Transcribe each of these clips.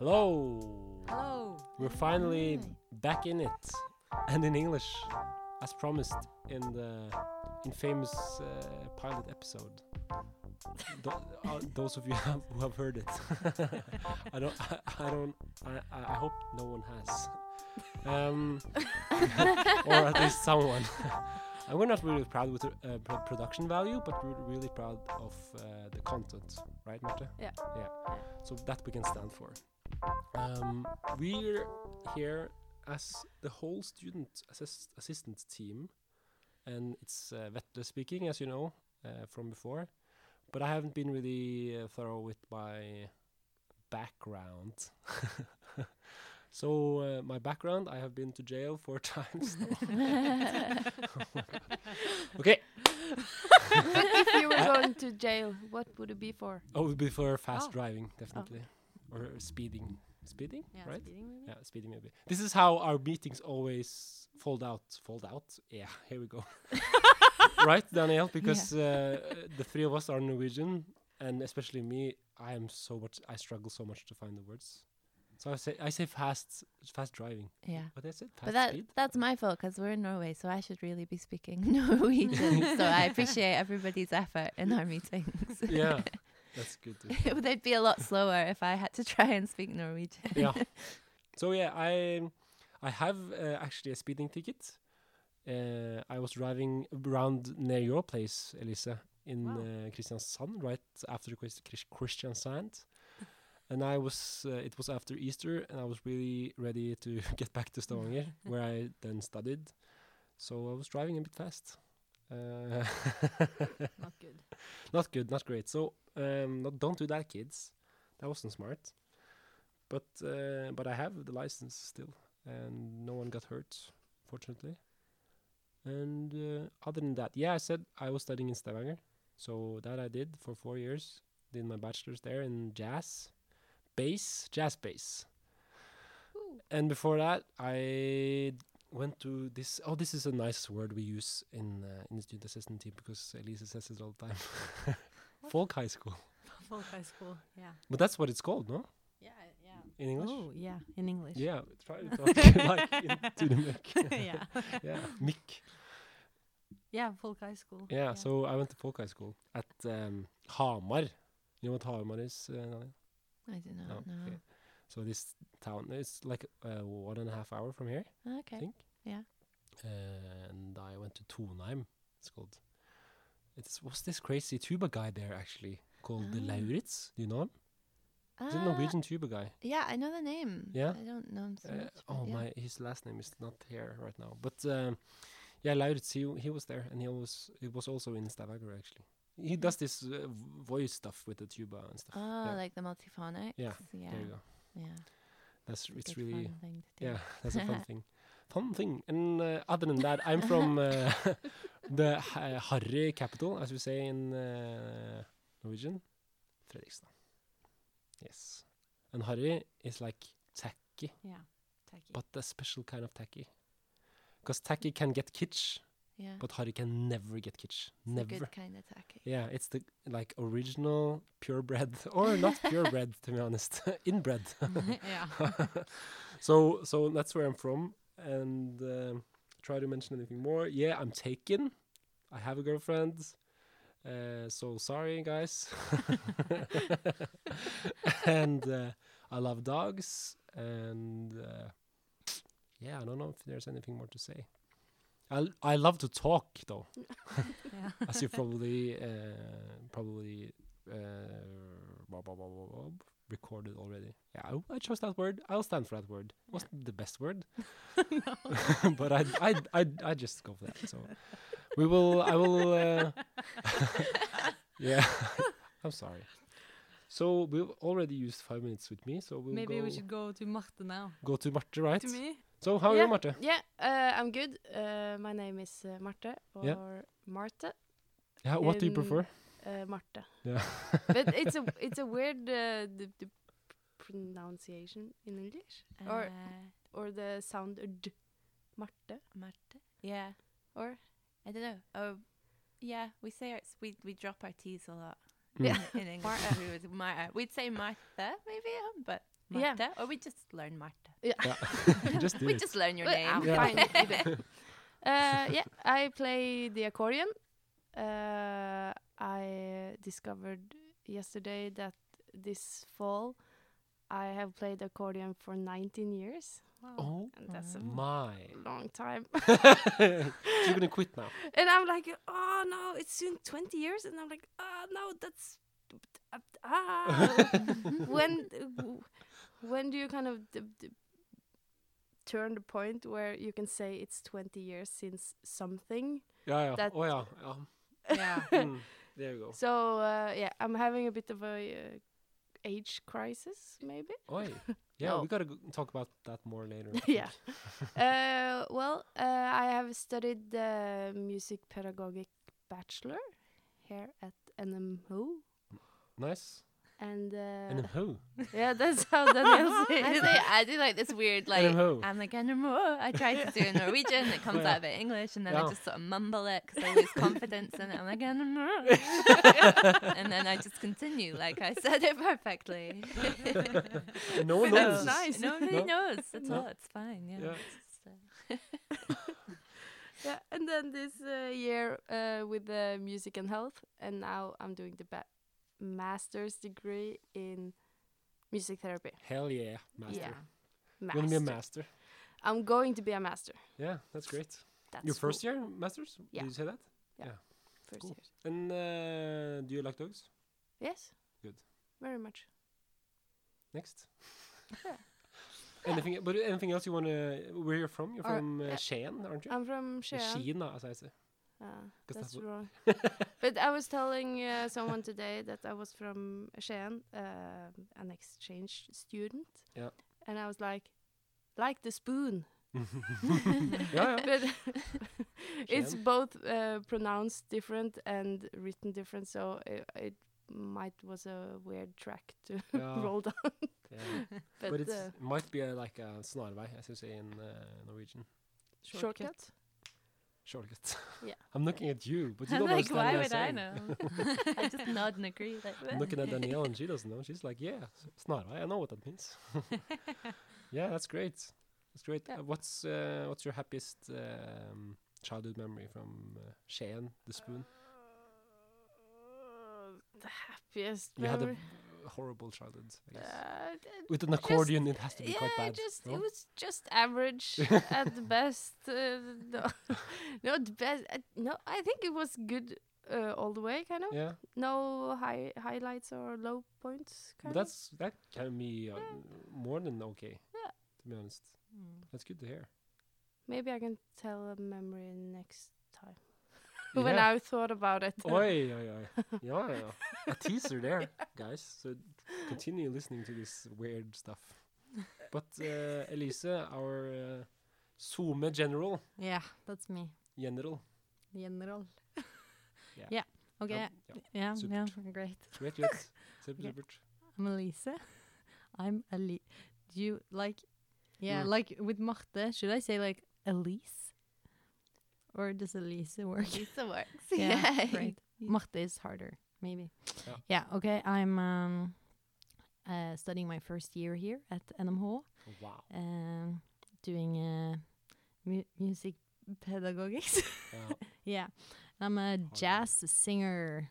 Hello. Hello. We're finally back in it, and in English, as promised in the infamous uh, pilot episode. Tho- uh, those of you have, who have heard it, I don't. I, I don't. I, I hope no one has, um, or at least someone. and we're not really proud with the uh, pro- production value, but we're really proud of uh, the content, right, Marthe? Yeah. Yeah. So that we can stand for. Um, we're here as the whole student assist- assistant team, and it's uh, Vetle speaking, as you know uh, from before. But I haven't been really uh, thorough with my background. so uh, my background, I have been to jail four times. okay, if you were going to jail, what would it be for? oh, it would be for fast Oh. driving, definitely, or speeding. Speeding, Yeah, right? speeding maybe. Yeah, speeding maybe. This is how our meetings always fold out. Fold out? Yeah, here we go. right, Danielle? Because uh, the three of us are Norwegian, and especially me, I am so much. I struggle so much to find the words. So I say I say fast, fast driving. Yeah. What is it? Fast But that speed. that's my fault because we're in Norway, so I should really be speaking Norwegian. so I appreciate everybody's effort in our meetings. yeah, that's good. To They'd be a lot slower if I had to try and speak Norwegian. yeah. So yeah, I I have uh, actually a speeding ticket. Uh, I was driving around near your place, Elise, in Wow. uh, Kristiansand, right after Kristiansand. And I was, uh, it was after Easter, and I was really ready to get back to Stavanger, where I then studied. So I was driving a bit fast. Uh, Not good. not good, not great. So um, don't do that, kids. That wasn't smart. But uh, but I have the license still, and no one got hurt, fortunately. And uh, other than that, yeah, I said I was studying in Stavanger, so that I did for four years. Did my bachelor's there in jazz, bass, jazz bass. And before that, I went to this. Oh, this is a nice word we use in uh, in the student assistant team because Elise says it all the time. Folk high school, Folk high school. Yeah. but that's what it's called, no? Yeah. Yeah. In English. Oh, yeah. In English. Yeah, try to talk like into the mic. yeah. yeah, mic. Yeah. Folk high school. Yeah, so I went to folk high school at um, Hamar. You know what Hamar is? Uh, I do not No, know. okay. So this town is like uh, one and a half hour from here, Okay. I think. Yeah. and I went to Toneheim. It's called. It's was this crazy tuba guy there actually called the Ah. Lauritz. Do you know him? He's a Ah, Norwegian tuba guy. Yeah, I know the name. Yeah? I don't know him so Uh, much. oh yeah. my, his last name is not here right now. But um, yeah, Lauritz, he he was there, and he was he was also in Stavanger actually. He does this uh, voice stuff with the tuba and stuff. Oh, yeah. like the multiphonics. Yeah, Yeah. There you go. Yeah. That's it's good really fun thing to do. yeah, that's a fun thing. Fun thing. And uh, other than that, I'm from uh, the uh, Harry capital, as we say in uh, Norwegian, Fredrikstad. Yes, and Harry is like tacky, Yeah. Tacky. but a special kind of tacky. Because tacky can get kitsch, Yeah. but Harry can never get kitsch. It's Never. good kind of tacky. Yeah, it's the like original purebred, or not purebred, to be honest, inbred. yeah. so so that's where I'm from, and um, try to mention anything more. Yeah, I'm taken. I have a girlfriend. Uh, so sorry, guys. and uh, I love dogs, and uh, yeah, I don't know if there's anything more to say. I I love to talk though, as you probably uh, probably uh, blah, blah, blah, recorded already. Yeah, I, I chose that word. I'll stand for that word. Wasn't the best word, but I I I I just go for that. So we will. I will. Uh, yeah, I'm sorry. So we've already used five minutes with me. So we'll Maybe we should go to Marthe now. go to Marthe, right? To me? So how are yeah, you, Marthe? Yeah, uh, I'm good. Uh, my name is uh, Marthe or Yeah. Marthe. Yeah, what do you prefer? Uh, Marthe. Yeah. but it's a it's a weird uh, the, the pronunciation in English or Uh, or the sound uh, d. Marthe. Marthe? Yeah. Or I don't know. Oh, yeah, we say our, we we drop our T's a lot Mm. Yeah. in English. we would Mar- we'd say Martha maybe, um, but Yeah. Or we just learn Marthe. Yeah. Yeah. just We just learn your Well, name. Yeah. fine. Uh, yeah, I play the accordion. Uh, I discovered yesterday that this fall I have played accordion for 19 years, Oh and that's a my! long time. so you're gonna quit now? and I'm like, oh no, it's soon 20 years, and I'm like, oh no, that's ah. when when do you kind of d- d- turn the point where you can say it's 20 years since something? Yeah, yeah. That- oh yeah. yeah. Yeah. Mm, there you go. So uh, yeah, I'm having a bit of a uh, age crisis, maybe. Oh, Yeah, No. we gotta go talk about that more later. yeah. uh, well, uh, I have studied the music pedagogic bachelor here at NMH, Nice. And uh, And then who? yeah, that's how Danielle I, says say, I do like this weird, like, NMH. I'm like, NMH. I try to do Norwegian, it comes Yeah. out a bit English, and then Yeah. I just sort of mumble it because I lose confidence in it. I'm like, NMH. and then I just continue, like I said it perfectly. no one That's knows. nice. Nobody No. knows at No. all. It's fine. Yeah. Yeah. It's just, uh, yeah, and then this uh, year uh, with the music and health, and now I'm doing the ba- master's degree in music therapy. Hell yeah, master. Yeah, You're gonna be a master. master. I'm going to be a master. Yeah, that's great. That's Your first cool. year masters? Yeah. Did you say that? Yeah, First cool. year. And uh, do you like dogs? Yes. Good. Very much. Next. Yeah. anything? But anything else you wanna? Where you're from? You're Or- from uh, yeah. Skien, aren't you? I'm from Skien. Kina, as I say. Uh, 'Cause that's that's wrong. but I was telling uh, someone today that I was from Skien, uh, an exchange student. Yeah. And I was like, like the spoon. yeah, yeah. but it's both uh, pronounced different and written different, so it, it might was a weird track to Yeah. roll down. yeah. but But it uh, might be a, like a snarvei, as you say in uh, Norwegian. shortcut. Shortcut. Yeah. I'm looking at you, but you I'm don't like, understand why what would I I'm know? I just nod and agree. Like, I'm looking at Danielle and she doesn't know. She's like, yeah, s- snarvei. I know what that means. yeah, that's great. That's great. Yeah. Uh, what's uh, what's your happiest um, childhood memory from uh, Skien, the spoon? Uh, the happiest You had a memory. Horrible childhood, I guess. Uh, With an accordion, it has to be yeah, quite bad. just no? it was just average at the best. Uh, no, no, the best. Uh, no, I think it was good uh, all the way. Kind of. yeah, No high highlights or low points. but Kind of. that's that can be uh, more than okay. Yeah. To be honest, Mm. that's good to hear. Maybe I can tell a memory next time when Yeah. I thought about it. Oi, oi, oi. yeah, yeah. A teaser there, guys. So continue listening to this weird stuff. But uh, Elise, our uh, SoMe general, Yeah, that's me. general. General. Yeah. Yeah. Okay. Yeah, yeah. Yeah. Yeah. Great. Great, great. Super, super. I'm Elise. I'm Ali. Do you like? Yeah, Mm. like with Marte. Should I say like Elise, or does Elise work? Lisa works. Yeah, right. Marthe is harder, maybe. Yeah. Yeah. Okay. I'm um, uh, studying my first year here at NMH. Wow. Um, doing uh, mu- music pedagogics. Yeah. yeah. I'm a jazz singer.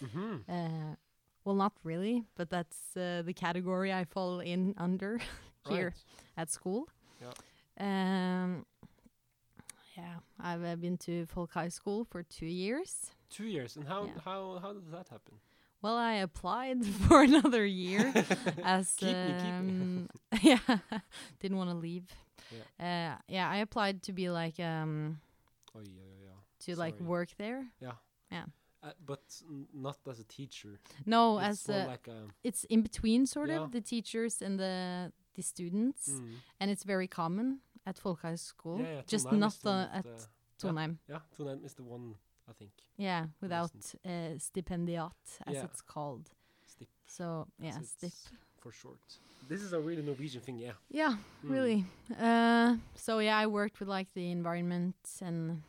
hmm Uh, well, not really, but that's uh, the category I fall in under here Right. at school. Yeah. Um, yeah, I've uh, been to Folk High School for two years. Two years. And how Yeah. how how did that happen? Well, I applied for another year as Keep me, keep me. um, yeah, didn't want to leave. Yeah. Uh, yeah, I applied to be like um Oh yeah, yeah, yeah. to like work there. Yeah, yeah. Uh, but not as a teacher. No, it's as a, like a. it's in between sort Yeah. of the teachers and the the students. Mm. and it's very common at Folkhøgskolen, Yeah, yeah, just not the at uh, Trondheim. Yeah, Trondheim is the one I think. Yeah, without uh, stipendiat, as Yeah. it's called. Stip. So yeah, stip. For short. This is a really Norwegian thing, yeah. Yeah, Mm. really. Uh, so yeah, I worked with like the environment and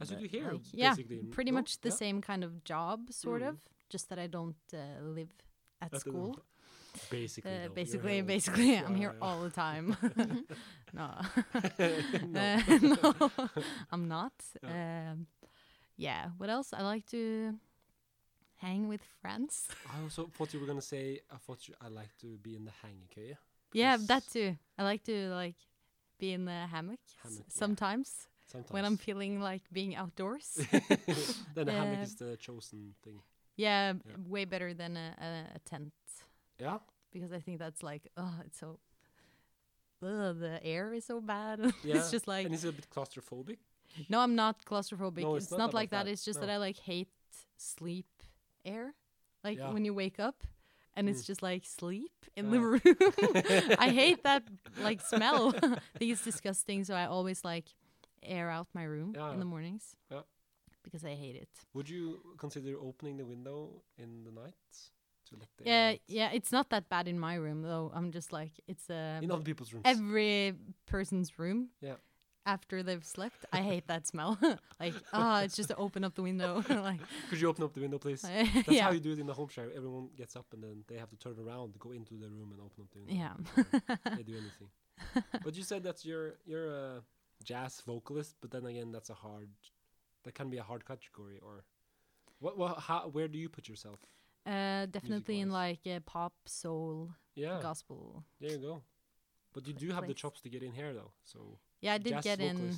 As you do here, like, yeah, basically. pretty no? much the Yeah. same kind of job, sort Mm. of. Just that I don't uh, live at school. Basically, Uh, basically, basically, I'm Yeah, here yeah. all the time. no, No. No, I'm not. Um, yeah. What else? I like to hang with friends. I also thought you were gonna say. I thought you, I like to be in the hangekøye. Yeah, that too. I like to like be in the hammock, Hammock, yeah. sometimes Sometimes. when I'm feeling like being outdoors. then the hammock Uh, is the chosen thing. yeah, Yeah. way better than a, a, a tent Yeah. because I think that's like oh, it's so. Ugh, the air is so bad. Yeah. it's just like and it's a bit claustrophobic. no, I'm not claustrophobic. No, it's, it's not not, like that. that, It's just no. that I like hate sleep air. Like Yeah. when you wake up and it's Mm. just like sleep in Yeah. the room. I hate that like smell. I think it's disgusting. So I always like air out my room Yeah. in the mornings. Yeah. Because I hate it. Would you consider opening the window in the night to let the Yeah, out? yeah. It's not that bad in my room though. I'm just like it's uh, In other people's rooms. every person's room. Yeah. After they've slept, I hate that smell. like, ah, it's just to open up the window. like, Could you open up the window, please? That's yeah, how you do it in the home share. Everyone gets up and then they have to turn around, go into the room, and open up the window. yeah. they do anything. but you said that you're you're a jazz vocalist, but then again, that's a hard. That can be a hard category, or what? What? How? Where do you put yourself? Uh, definitely in like uh, pop, soul, Yeah, gospel. there you go. But you do have the chops to get in here, though. So Yeah, I did get in.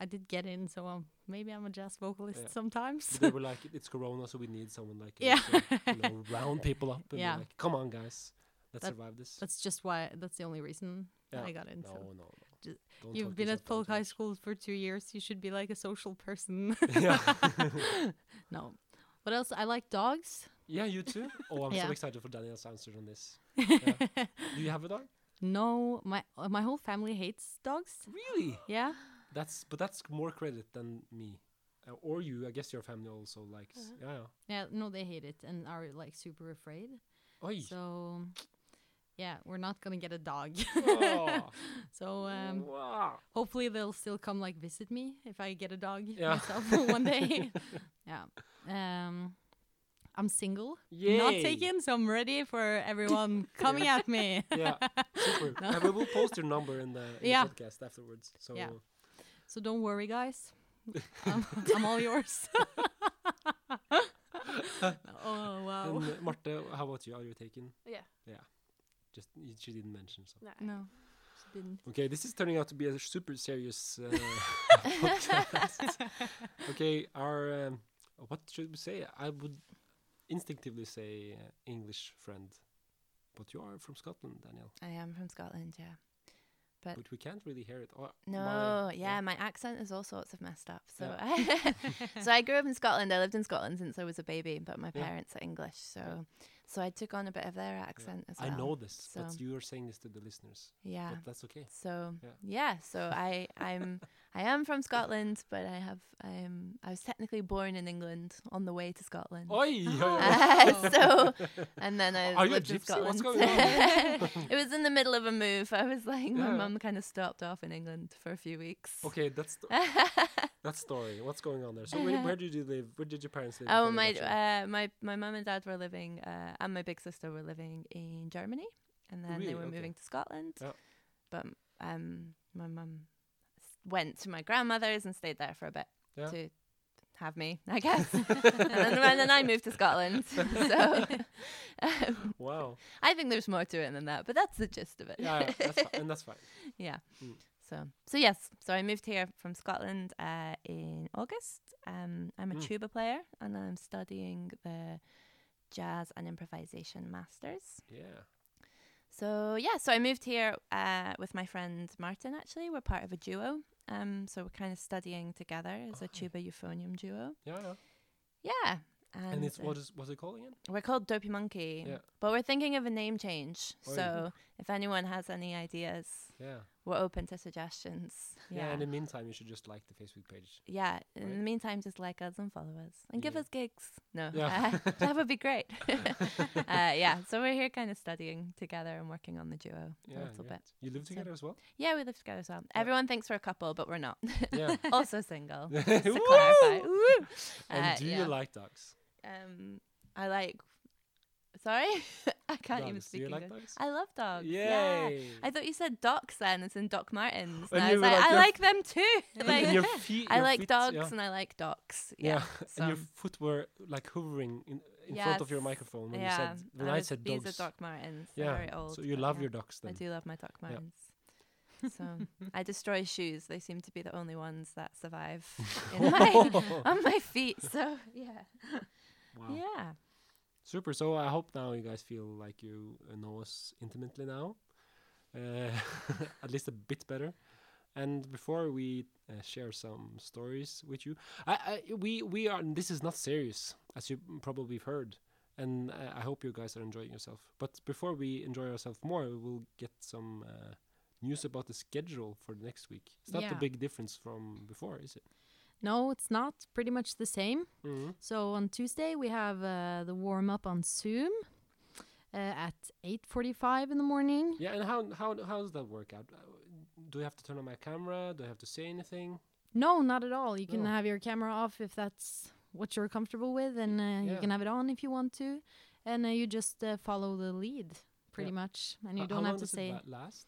I did get in, so um, maybe I'm a jazz vocalist Yeah. sometimes. They were like, "It's Corona, so we need someone like you Yeah. to, you know, round people up." And Yeah. like, "Come on, guys, let's That- survive this." That's just why. That's the only reason Yeah. I got in. no, so. no, no. You've been at Folk High. School for two years. You should be like a social person. yeah. no. What else? I like dogs. Yeah, you too. Oh, I'm so excited for Danielle's answer on this. Do you have a dog? no, my uh, my whole family hates dogs. Really? Yeah. That's but that's more credit than me, uh, or you. I guess your family also likes. Uh-huh. Yeah. Yeah. No, they hate it and are like super afraid. yeah. Oi. So, yeah, we're not gonna get a dog. Oh. so um, wow. hopefully they'll still come like visit me if I get a dog Yeah. myself one day. yeah. Um, I'm single, Yay. not taken, so I'm ready for everyone coming at me. Yeah. Super. No. And we will post your number in the, in the podcast afterwards. So Yeah. So don't worry, guys. I'm, I'm all yours. oh wow. And uh, Marthe, how about you? Are you taken? Yeah. Yeah. Just y- she didn't mention so. Nah. No, she didn't. Okay, this is turning out to be a super serious uh, podcast. Okay, our um, what should we say? I would instinctively say uh, English friend, but you are from Scotland, Danielle. I am from Scotland, yeah. But- But we can't really hear it. Oh, No, my- yeah, my accent is all sorts of messed up. So, so I grew up in Scotland. I lived in Scotland since I was a baby, but my Yeah. parents are English, so so I took on a bit of their accent as well. I know this, but you are saying this to the listeners. Yeah. But that's okay. So Yeah. yeah, so I I'm I am from Scotland, but I have I'm I was technically born in England on the way to Scotland. Oi! Uh, so and then I Are lived in Scotland. going on? it was in the middle of a move. I was like, my Yeah. mum kind of stopped off in England for a few weeks. okay, that's th- that story. What's going on there? So where, where did you live? Where did your parents live? Oh, my they got you? uh, my my mum and dad were living, uh, and my big sister were living in Germany, and then Really? they were Okay. moving to Scotland. Yeah. But um, my mum went to my grandmother's and stayed there for a bit Yeah. to have me, I guess. and, then, and then I moved to Scotland. so um, Wow. I think there's more to it than that, but that's the gist of it. Yeah, that's fi- and that's fine. yeah. Mm. So so yes, so I moved here from Scotland uh, in August. Um, I'm a Mm. tuba player and I'm studying the jazz and improvisation masters. Yeah. So yeah, so I moved here uh, with my friend Martin. Actually, we're part of a duo. Um, so we're kind of studying together as a tuba euphonium duo. Yeah, yeah. Yeah. And, And, it's uh, what is what's it called again? we're called Dopey Monkey, Yeah. but we're thinking of a name change. Oh, yeah. so if anyone has any ideas, Yeah. We're open to suggestions. yeah. Yeah. In the meantime, you should just like the Facebook page. Yeah. In Right. the meantime, just like us and follow us and give Yeah. us gigs. No, Yeah. uh, that would be great. uh, yeah. So we're here, kind of studying together and working on the duo a little bit. You live So- together as well? Yeah, we live together as well. Everyone thinks we're a couple, but we're not. Yeah. also single. To clarify. Woo! And Uh, do you like ducks? Um, I like Sorry, I can't even Dogs. Do speak you like English. dogs? I love dogs. Yeah. I thought you said docs then, as in Doc Martens. And And I was like, like I like them too. Like, your feet, I like feet, dogs yeah. and I like docs. Yeah, Yeah. and your so- foot were like hovering in, in front of your microphone when yeah. you said when I, was- said these dogs. are Doc Martens. Yeah, very old. so you love yeah, your dogs then? I do love my Doc. Martens. so I destroy shoes. They seem to be the only ones that survive my, on my feet. So yeah, Wow. yeah. Super. So I hope now you guys feel like you know us intimately now, uh, at least a bit better. And before we uh, share some stories with you, I, I we we are. This is not serious, as you probably have heard, and uh, I hope you guys are enjoying yourself. But before we enjoy ourselves more, we will get some uh, news about the schedule for the next week. It's not a big difference from before, is it? No, it's not. Pretty much the same. Mm-hmm. So on Tuesday we have uh, the warm up on Zoom uh, at 8:45 in the morning. Yeah, and how how how does that work out? Do I have to turn on my camera? Do I have to say anything? No, not at all. You can No. have your camera off if that's what you're comfortable with, and uh, you can have it on if you want to, and uh, you just uh, follow the lead pretty Yeah. much, and you don't have to it say la- last.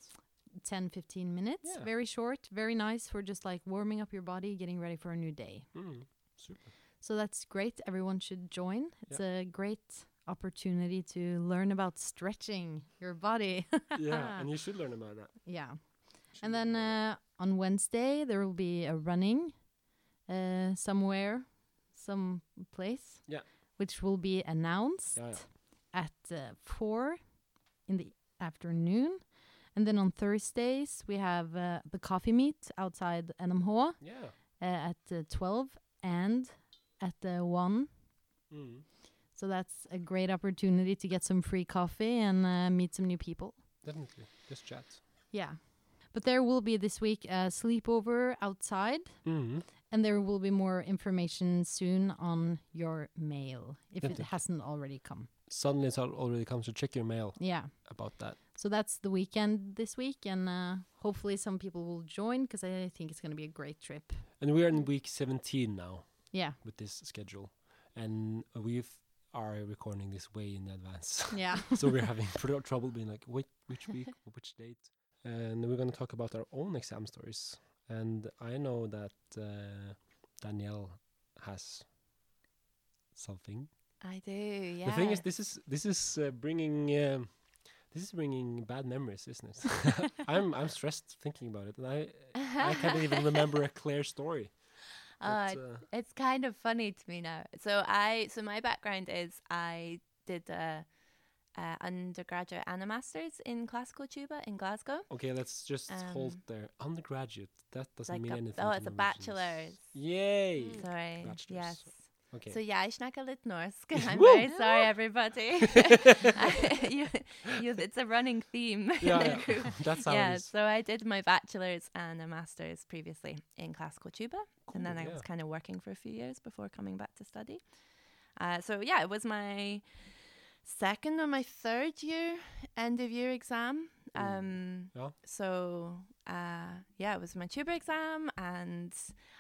10, 15 minutes. Yeah. Very short, very nice for just like warming up your body, getting ready for a new day. Mm, super. So that's great. Everyone should join. It's a great opportunity to learn about stretching your body. yeah, and you should learn about that. yeah. And then uh, on Wednesday there will be a running uh, somewhere, some place. Yeah. Which will be announced Yeah, at uh, four in the afternoon, and then on Thursdays we have uh, the coffee meet outside NMH uh, at uh, twelve and at uh, one. Mm, So that's a great opportunity to get some free coffee and uh, meet some new people. definitely. Just chat. Yeah. But there will be this week a sleepover outside, Mm. and there will be more information soon on your mail if Definitely. it hasn't already come. Suddenly, it's already comes to check your mail Yeah. about that. So that's the weekend this week, and uh, hopefully some people will join because I think it's going to be a great trip. And we are in week 17 now Yeah. with this schedule, and we are recording this way in advance. Yeah. so we're having trouble being like, wait, which week, which date? And we're going to talk about our own exam stories. And I know that uh, Danielle has something. I do. Yeah. The thing is, this is this is uh, bringing um, this is bringing bad memories, isn't it? I'm I'm stressed thinking about it, and I I can't even remember a clear story. Uh, But, uh, it's kind of funny to me now. So I, so my background is I did a, a undergraduate and a master's in classical tuba in Glasgow. okay, let's just hold Um, there. Undergraduate. That doesn't like mean a- anything. oh, it's a bachelor's. Yay! Sorry. Bachelor's. Yes. Okay. Så jeg snakker litt norsk. I'm Woo! very sorry, everybody. you, you, it's a running theme. in yeah, the group. that's how yeah, so I did my bachelor's and a master's previously in classical tuba, and then Cool, I yeah. was kind of working for a few years before coming back to study. Uh, so yeah, it was my second or my third year end of year exam. Mm. Um, Yeah. So uh, yeah, it was my tuba exam, and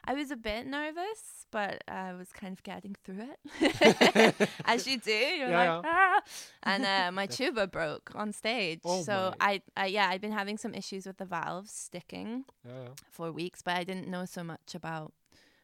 I was a bit nervous, but I was kind of getting through it, as you do. You're Yeah, like, ah! and uh, my tuba broke on stage. Oh so. I, I, yeah, I'd been having some issues with the valves sticking yeah. for weeks, but I didn't know so much about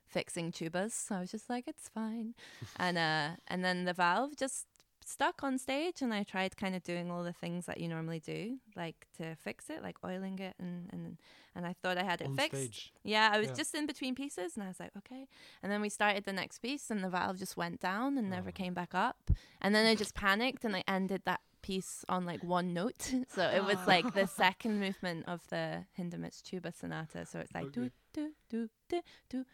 fixing tubas. So I was just like, it's fine. and uh, and then the valve just stuck on stage, and I tried kind of doing all the things that you normally do, like to fix it, like oiling it, and and and I thought I had it On fixed. stage. Yeah, I was Yeah. just in between pieces, and I was like, okay. And then we started the next piece, and the valve just went down and never Oh. came back up. And then I just panicked, and I ended that piece on like one note. so it was like the second movement of the Hindemith tuba sonata. So it's like Okay. do do do do do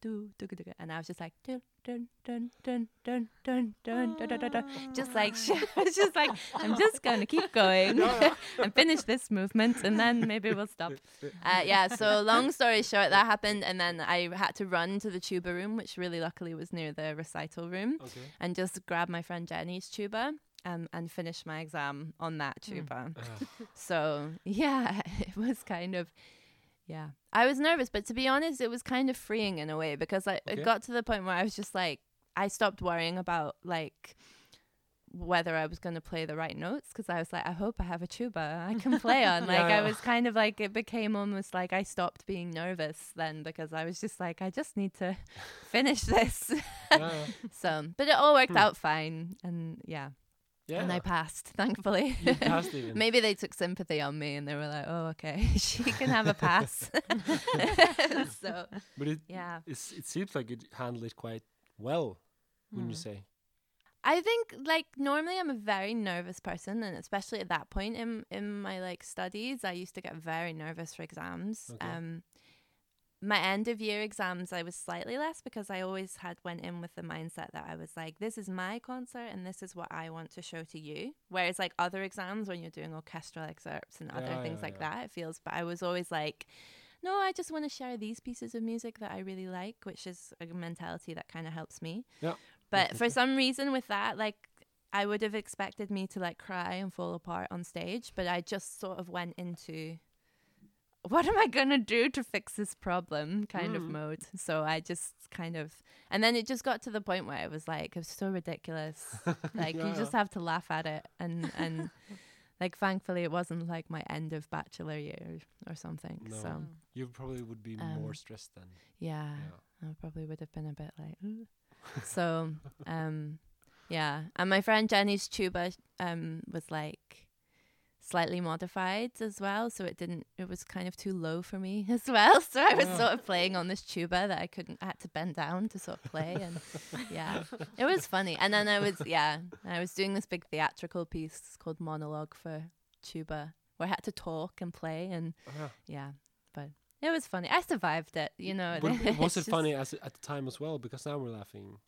do do do do, and I was just like dun dun dun dun dun dun dun dun dun dun, dun. just like I was just like I'm just gonna keep going and finish this movement, and then maybe we'll stop. Uh, yeah, so long story short, that happened, and then I had to run to the tuba room, which really luckily was near the recital room, Okay. and just grab my friend Jenny's tuba um, and finish my exam on that tuba. Uh, So, yeah, it was kind of, yeah. I was nervous, but to be honest, it was kind of freeing in a way because I, Okay. it got to the point where I was just like, I stopped worrying about like whether I was going to play the right notes because I was like, I hope I have a tuba I can play on. Like, Yeah. I was kind of like, it became almost like I stopped being nervous then because I was just like, I just need to finish this. yeah, so, but it all worked Hmm. out fine. And yeah, yeah. and I passed, thankfully. You passed even. Maybe they took sympathy on me and they were like, oh, okay, she can have a pass. so, but it yeah. it's, it seems like you handled it quite well, wouldn't you Mm. say? I think like normally I'm a very nervous person and especially at that point in in my like studies I used to get very nervous for exams. Okay. Um my end of year exams I was slightly less because I always had went in with the mindset that I was like this is my concert and this is what I want to show to you. Whereas like other exams when you're doing orchestral excerpts and other Yeah, things yeah, like yeah. that it feels but I was always like no, I just want to share these pieces of music that I really like, which is a mentality that kind of helps me. Yeah. But for some reason with that, like I would have expected me to like cry and fall apart on stage, but I just sort of went into what am I going to do to fix this problem kind of Mm. mode. So I just kind of and then it just got to the point where it was like it was so ridiculous. Like you just have to laugh at it and and like thankfully it wasn't like my end of bachelor year or something. No. So You probably would be Um, more stressed then. yeah. Yeah. I probably would have been a bit like, "Ooh." so, um, yeah. And my friend Jenny's tuba, um, was like slightly modified as well, so it didn't. It was kind of too low for me as well. So I was Yeah. sort of playing on this tuba that I couldn't. I had to bend down to sort of play, and yeah, it was funny. And then I was, yeah, I was doing this big theatrical piece called Monologue for tuba, where I had to talk and play, and Uh-huh. yeah, but. It was funny. I survived it, you know. But was it funny as at the time as well? Because now we're laughing.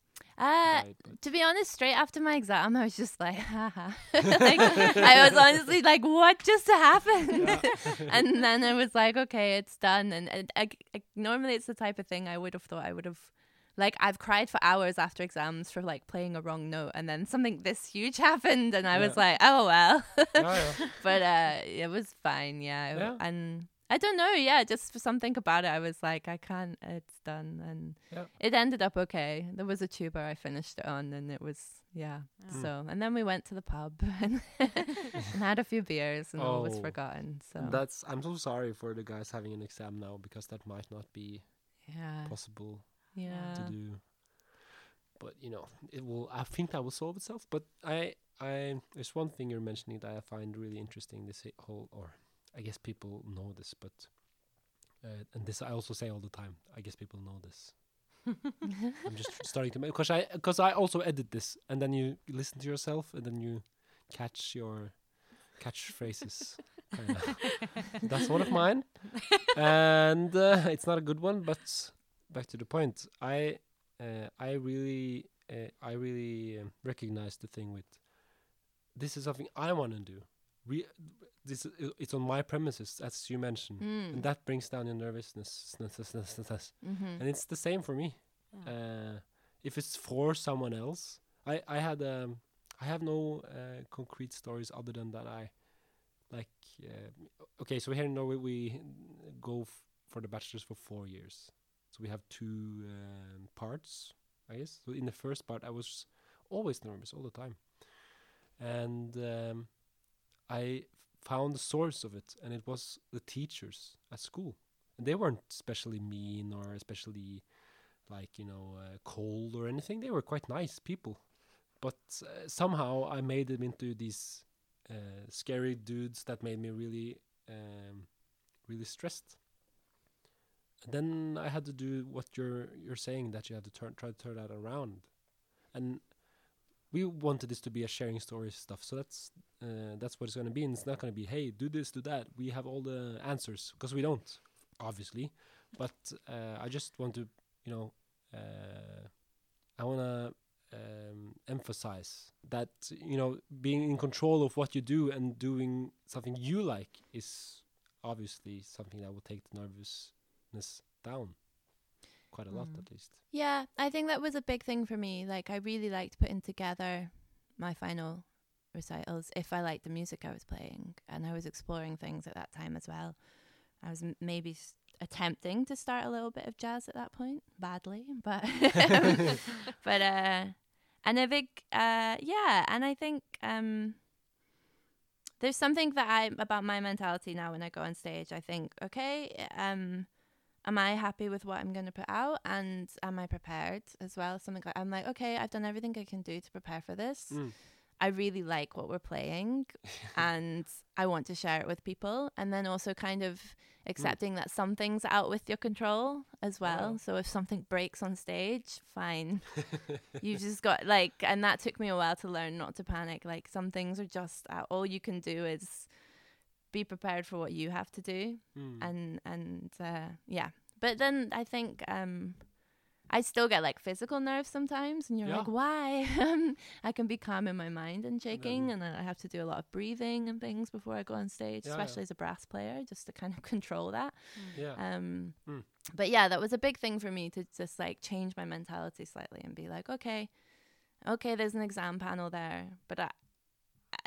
Uh, to be honest, straight after my exam, I was just like, haha. like, I was honestly like, what just happened? and then I was like, okay, it's done. And, and I, I- normally it's the type of thing I would have thought I would have. Like I've cried for hours after exams for like playing a wrong note, and then something this huge happened, and I was like, "Oh well." Yeah, yeah. but uh, it was fine, yeah. Yeah. And I don't know, yeah, just for something about it, I was like, I can't. It's done, and Yeah. it ended up okay. There was a tuba I finished it on, and it was yeah. Mm. So and then we went to the pub and, and had a few beers, and all was Oh. forgotten. So That's. I'm so sorry for the guys having an exam now because that might not be yeah, possible yeah. to do. But you know, it will. I think that will solve itself. But I, I, there's one thing you're mentioning that I find really interesting. This whole, or I guess people know this, but, uh, and this I also say all the time. I guess people know this. I'm just starting to make because I because I also edit this, and then you, listen to yourself, and then you catch your catchphrases. That's one of mine, and uh, it's not a good one. But back to the point, I uh, I really uh, I really um, recognize the thing with this is something I want to do. Re- this it's on my premises, as you mentioned, Mm. and that brings down your nervousness. mm-hmm. And it's the same for me. Uh, if it's for someone else, I I had um I have no uh, concrete stories other than that I like. Uh, okay, so here in Norway we go f- for the bachelors for four years, so we have two um, parts, I guess. So in the first part, I was always nervous all the time, and um, I found the source of it, and it was the teachers at school. And they weren't especially mean or especially like you know uh, cold or anything. They were quite nice people. But uh, somehow i made them into these uh, scary dudes that made me really um, really stressed. And then i had to do what you're you're saying that you had to turn try to turn that around. And we wanted this to be a sharing stories stuff so that's uh, that's what it's going to be and it's not going to be hey do this do that. We have all the answers because we don't obviously. But uh, i just want to you know uh, i want to um, emphasize that you know being in control of what you do and doing something you like is obviously something that will take the nervousness down quite a lot Mm. at least Yeah, I think that was a big thing for me. Like, I really liked putting together my final recitals if I liked the music I was playing. And I was exploring things at that time as well. I was m- maybe s- attempting to start a little bit of jazz at that point, badly, but but uh, and a big uh yeah and i think um there's something that i about my mentality now when i go on stage i think okay um am i happy with what i'm going to put out? And am i prepared as well? Something like i'm like okay i've done everything i can do to prepare for this. Mm. i really like what we're playing and i want to share it with people. And then also kind of accepting that some things are out with your control as well. Wow. so if something breaks on stage fine. You just got like and that took me a while to learn not to panic. Like some things are just all you can do is be prepared for what you have to do Mm. and and uh yeah but then i think um i still get like physical nerves sometimes and you're like why Um, i can be calm in my mind and shaking and then i have to do a lot of breathing and things before i go on stage Yeah, yeah. especially as a brass player just to kind of control that yeah. um Mm. but yeah that was a big thing for me to just like change my mentality slightly and be like okay okay there's an exam panel there but I,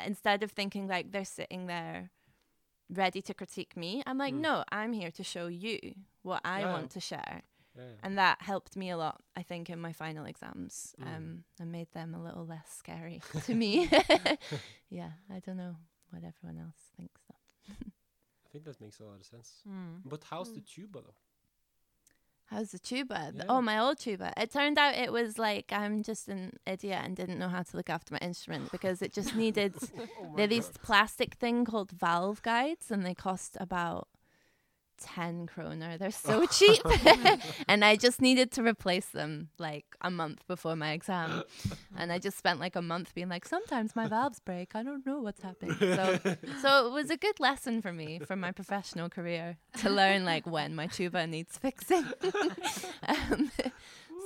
instead of thinking like they're sitting there ready to critique me i'm like Mm. no i'm here to show you what i Yeah. want to share yeah, yeah. and that helped me a lot i think in my final exams Mm. um and made them a little less scary to me yeah i don't know what everyone else thinks though I think that makes a lot of sense. Mm. But how's the Mm. tuba though? How's the tuba? Yeah. Oh, my old tuba. It turned out it was like I'm just an idiot and didn't know how to look after my instrument because it just needed. oh they're these plastic thing called valve guides and they cost about 10 kroner. They're so cheap. and I just needed to replace them like a month before my exam. And I just spent like a month being like, sometimes my valves break. I don't know what's happening. So, so it was a good lesson for me for my professional career to learn like when my tuba needs fixing. um,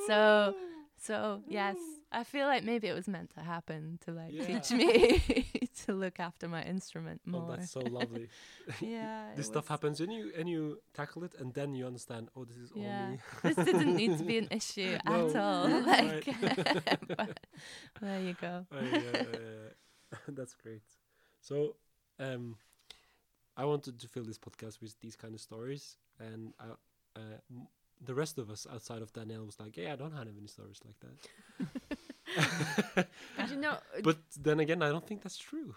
so, so yes, I feel like maybe it was meant to happen to like Yeah. teach me to look after my instrument more. Oh, that's so lovely. yeah, this stuff was- happens and you and you tackle it and then you understand. Oh, this is Yeah. all me. this didn't need to be an issue No. at all. Like, there you go. Uh, yeah. That's great. So, um, I wanted to fill this podcast with these kind of stories, and I, uh, m- the rest of us outside of Danielle was like, "Yeah, I don't have any stories like that." But you know, uh, but then again, I don't think that's true.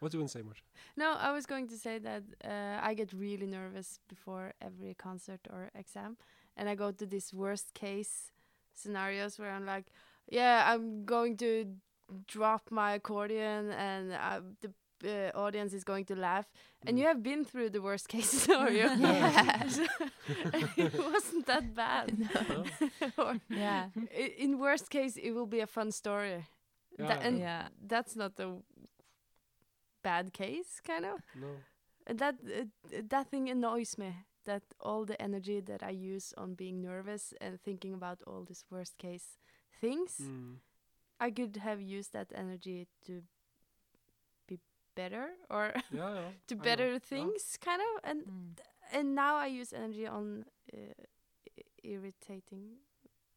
What do you want to say, Marthe? no, I was going to say that uh, I get really nervous before every concert or exam, and I go to these worst case scenarios where I'm like, yeah, I'm going to drop my accordion, and uh, the uh, audience is going to laugh. And Mm. you have been through the worst case scenario. Yeah. It wasn't that bad. No? or Yeah. in worst case, it will be a fun story. Tha- Yeah. and Yeah. that's not a bad case, kind of. No. And that uh, that thing annoys me. That all the energy that I use on being nervous and thinking about all these worst case things, Mm. I could have used that energy to be better or Yeah, yeah. to I know. better Yeah. things, kind of. And Mm. and now I use energy on uh, irritating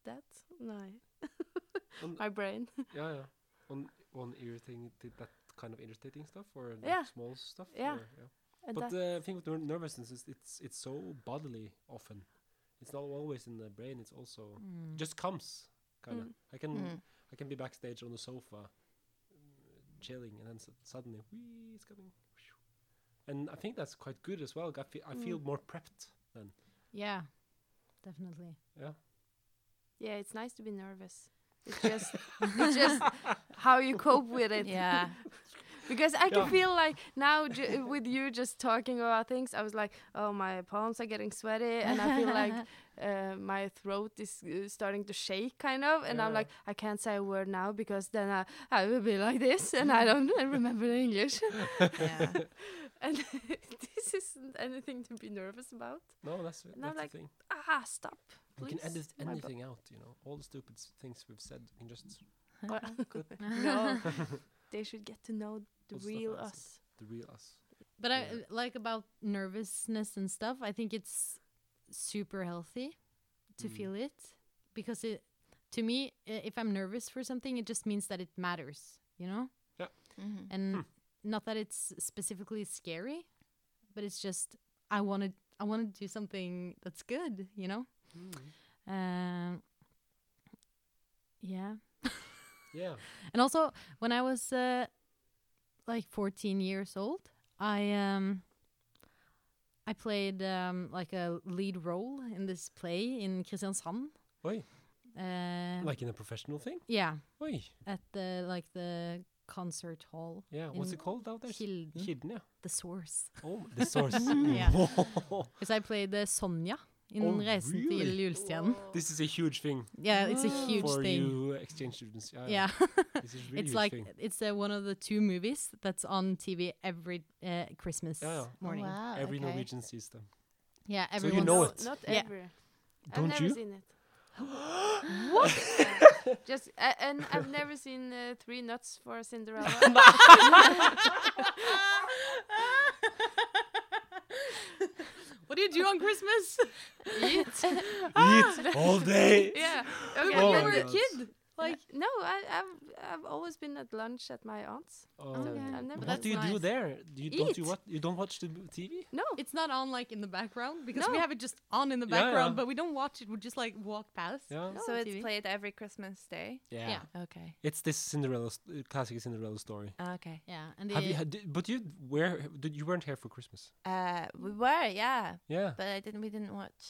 that. No, On- my brain. Yeah, yeah. On on irritating that kind of irritating stuff or like Yeah. small stuff. Yeah. or- yeah. And But that- the thing with ner- nervousness is it's it's so bodily often. It's not always in the brain. It's also Mm. just comes kind of. Mm. I can Mm. I can be backstage on the sofa, chilling, and then s- suddenly, whee, it's coming. And I think that's quite good as well. I feel I feel Mm. more prepped then. Yeah, definitely. Yeah. yeah, it's nice to be nervous. It's just it's just how you cope with it. Yeah. Because I can Yeah. feel like now ju- with you just talking about things, I was like, oh, my palms are getting sweaty, and I feel like uh, my throat is uh, starting to shake, kind of. And I'm like, I can't say a word now because then I, I will be like this, and I don't remember the English. Yeah. and this isn't anything to be nervous about. No, that's And I'm that's the like, thing. Ah, stop. We can edit my bu- anything out. You know, all the stupid s- things we've said. We can just no, they should get to know the All real I said. us. the real us. But I like about nervousness and stuff. I think it's super healthy to Mm. feel it because it, to me, if I'm nervous for something, it just means that it matters. You know, Mhm. and Hmm. not that it's specifically scary, but it's just I want to I want to do something that's good. You know. Mm. Um. Yeah. Yeah. And also, when I was uh, like 14 years old, I um I played um like a lead role in this play in Kristiansand. Oi. Uh, Like in a professional thing? yeah, Oi. at the like the concert hall, Yeah. What's it called out there? Kilden, Hidden, yeah. the source. Oh, the source. Yeah. Because I played uh, Sonja in Oh, Reisen til? Julestjernen. This is a huge thing Yeah, it's a huge for thing. you exchange students. Yeah. Yeah, This is really it's like thing. it's uh, one of the two movies that's on TV every uh, Christmas Yeah, yeah. morning. wow. Every okay. Norwegian sees them. Yeah, everyone. So you know no, it. Not Yeah. ever. I've Don't never you? seen it. Just uh, and I've never seen uh, Three Nuts for Cinderella. what do you do on Christmas? Eat. Ah. Eat all day. yeah. But Okay. Oh when Oh you my were a kid, like no, I, I've I've always been at lunch at my aunt's. Oh. So Okay. I've never. What do you do there? Do you don't you what you don't watch the TV? no. it's not on like in the background because we have it just on in the Yeah, yeah. background, but we don't watch it. We just like walk past. Yeah. So it's TV. played every Christmas day. Yeah. Yeah. Okay. It's this Cinderella st- uh, classic Cinderella story. Okay. Yeah, and Have you had, did- but you where did you weren't here for Christmas? Uh, we were, yeah, Yeah. but I didn't. We didn't watch.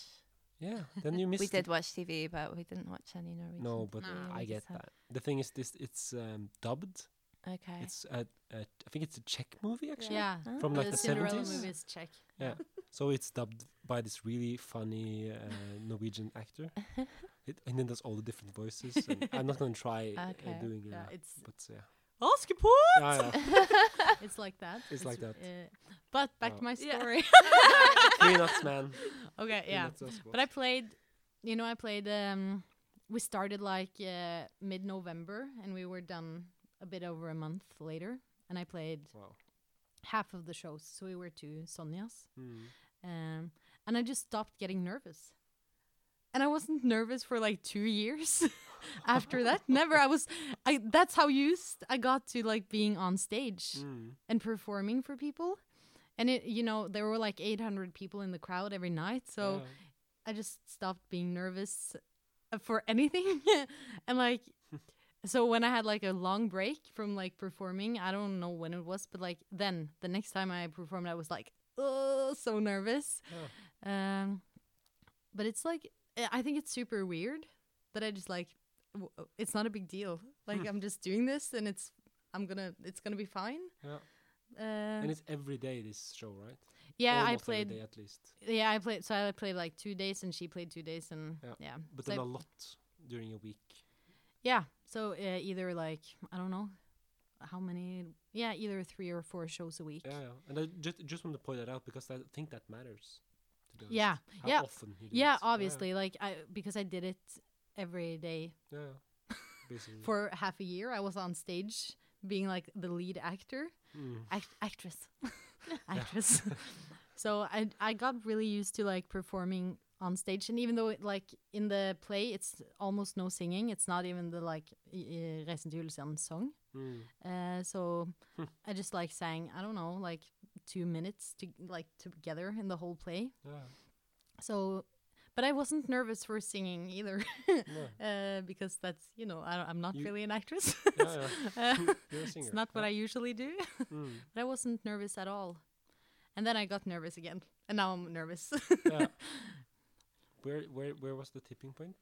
Yeah. Then you missed we it. did watch TV, but we didn't watch any Norwegian. No, but No. I get that. The thing is this it's um, dubbed. Okay. It's a, a I think it's a Czech movie actually. yeah, From, like, the seventies. the Cinderella 70s? movie is Czech. Yeah. so it's dubbed by this really funny uh, Norwegian actor. It, and then does all the different voices. And I'm not gonna try uh, doing it. Yeah, it's but yeah. Askepott. Yeah, yeah. It's like that. It's like that. Uh, but back to Oh. my Yeah. story. Three nuts, man. okay, Three yeah. nuts. But I played, you know, I played. Um, we started like uh, mid-November, and we were done a bit over a month later. And I played wow. half of the shows, so we were two Sonjas. Mm. Um, and I just stopped getting nervous. And I wasn't nervous for like two years after that. Never. I was. I. That's how used I got to like being on stage Mm. and performing for people. And it, you know, there were like 800 people in the crowd every night. So Yeah. I just stopped being nervous uh, for anything. and like, so when I had like a long break from like performing, I don't know when it was, but like then the next time I performed, I was like, oh, so nervous. Yeah. Um, but it's like, I think it's super weird that I just like, it's not a big deal. Like Hmm. I'm just doing this and it's, I'm gonna, it's gonna be fine. Yeah. Uh, And it's every day this show, right? yeah, I Almost every played. day at least. Yeah, I played. So I played like two days, and she played two days, and Yeah. yeah. But so then I- a lot during a week. yeah. So uh, either like I don't know how many. Yeah, either three or four shows a week. Yeah, yeah. And I just just want to point that out because I think that matters. Yeah, How yeah. often Yeah, it. obviously, like I because I did it every day Yeah. Basically. for half a year. I was on stage being like the lead actor, Mm. act- actress, actress. so I I got really used to like performing on stage, and even though it, like in the play, it's almost no singing. It's not even the like Reisen til song. Mm. Uh, so Hmm. I just like sang I don't know like two minutes to like together in the whole play. Yeah. So, but I wasn't nervous for singing either, No. uh, because that's you know I, I'm not You- really an actress. Yeah, yeah. Uh, You're a singer. it's not what yeah. I usually do. Mm. but I wasn't nervous at all. And then I got nervous again, and now I'm nervous. Yeah. Where where where was the tipping point?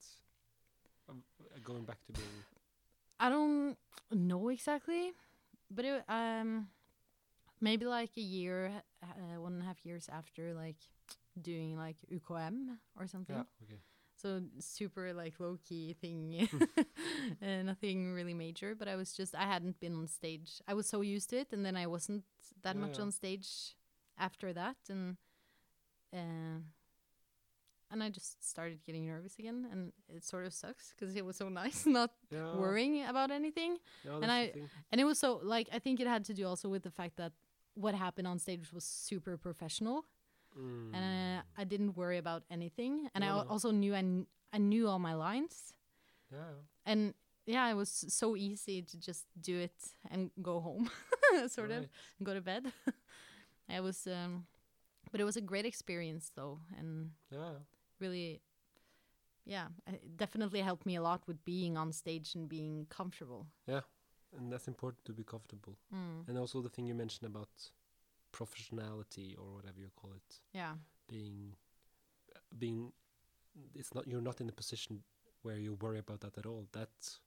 Um, uh, going back to being. I don't know exactly, but it, um, maybe like a year, uh, one and a half years after like doing like UKM or something. Yeah. Okay. So super like low key thing, uh, nothing really major. But I was just I hadn't been on stage. I was so used to it, and then I wasn't that Yeah, much yeah. on stage after that, and uh, and I just started getting nervous again, and it sort of sucks because it was so nice not Yeah. worrying about anything, and I- and it was so like I think it had to do also with the fact that what happened on stage was super professional Mm. and uh, I didn't worry about anything. And I No, al- no. also knew I, kn- I knew all my lines, yeah. and yeah, it was so easy to just do it and go home, sort of, and go to bed. I was, um, but it was a great experience though, and Yeah. really, yeah, it definitely helped me a lot with being on stage and being comfortable. Yeah, and that's important to be comfortable. Mm. And also the thing you mentioned about professionality or whatever you call it, Yeah, being being it's not you're not in a position where you worry about that at all. That's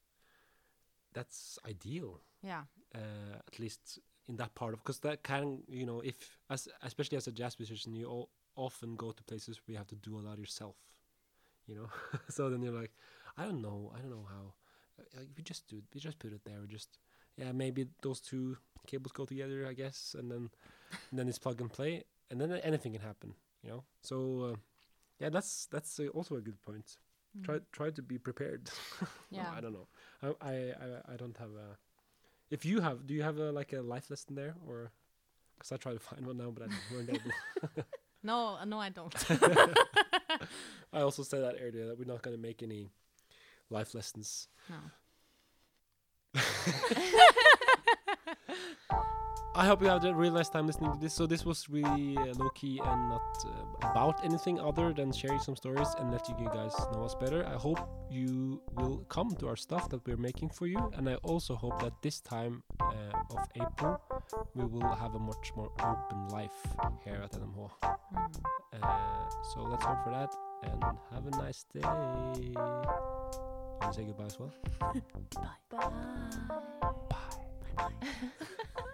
that's ideal. yeah, uh, at least in that part of because that can you know if as especially as a jazz musician you all often go to places where you have to do a lot yourself you know so then you're like i don't know i don't know how uh, uh, we just do it we just put it there we just yeah maybe those two cables go together i guess and then and then it's plug and play and then anything can happen you know? So uh, yeah that's that's uh, also a good point. Try try to be prepared. No, Yeah. i don't know. I, I i i don't have a if you have do you have a, like a life lesson there or because i try to find one now but i weren't able. No, no, I don't. i also said that earlier that we're not going to make any life lessons. No. I hope you had a really nice time listening to this. So this was really uh, low key and not uh, about anything other than sharing some stories and letting you guys know us better. I hope you will come to our stuff that we're making for you, and I also hope that this time uh, of April we will have a much more open life here at NMH. Uh, so let's hope for that, and have a nice day. You want to say goodbye as well? Bye. Bye. Bye. Bye.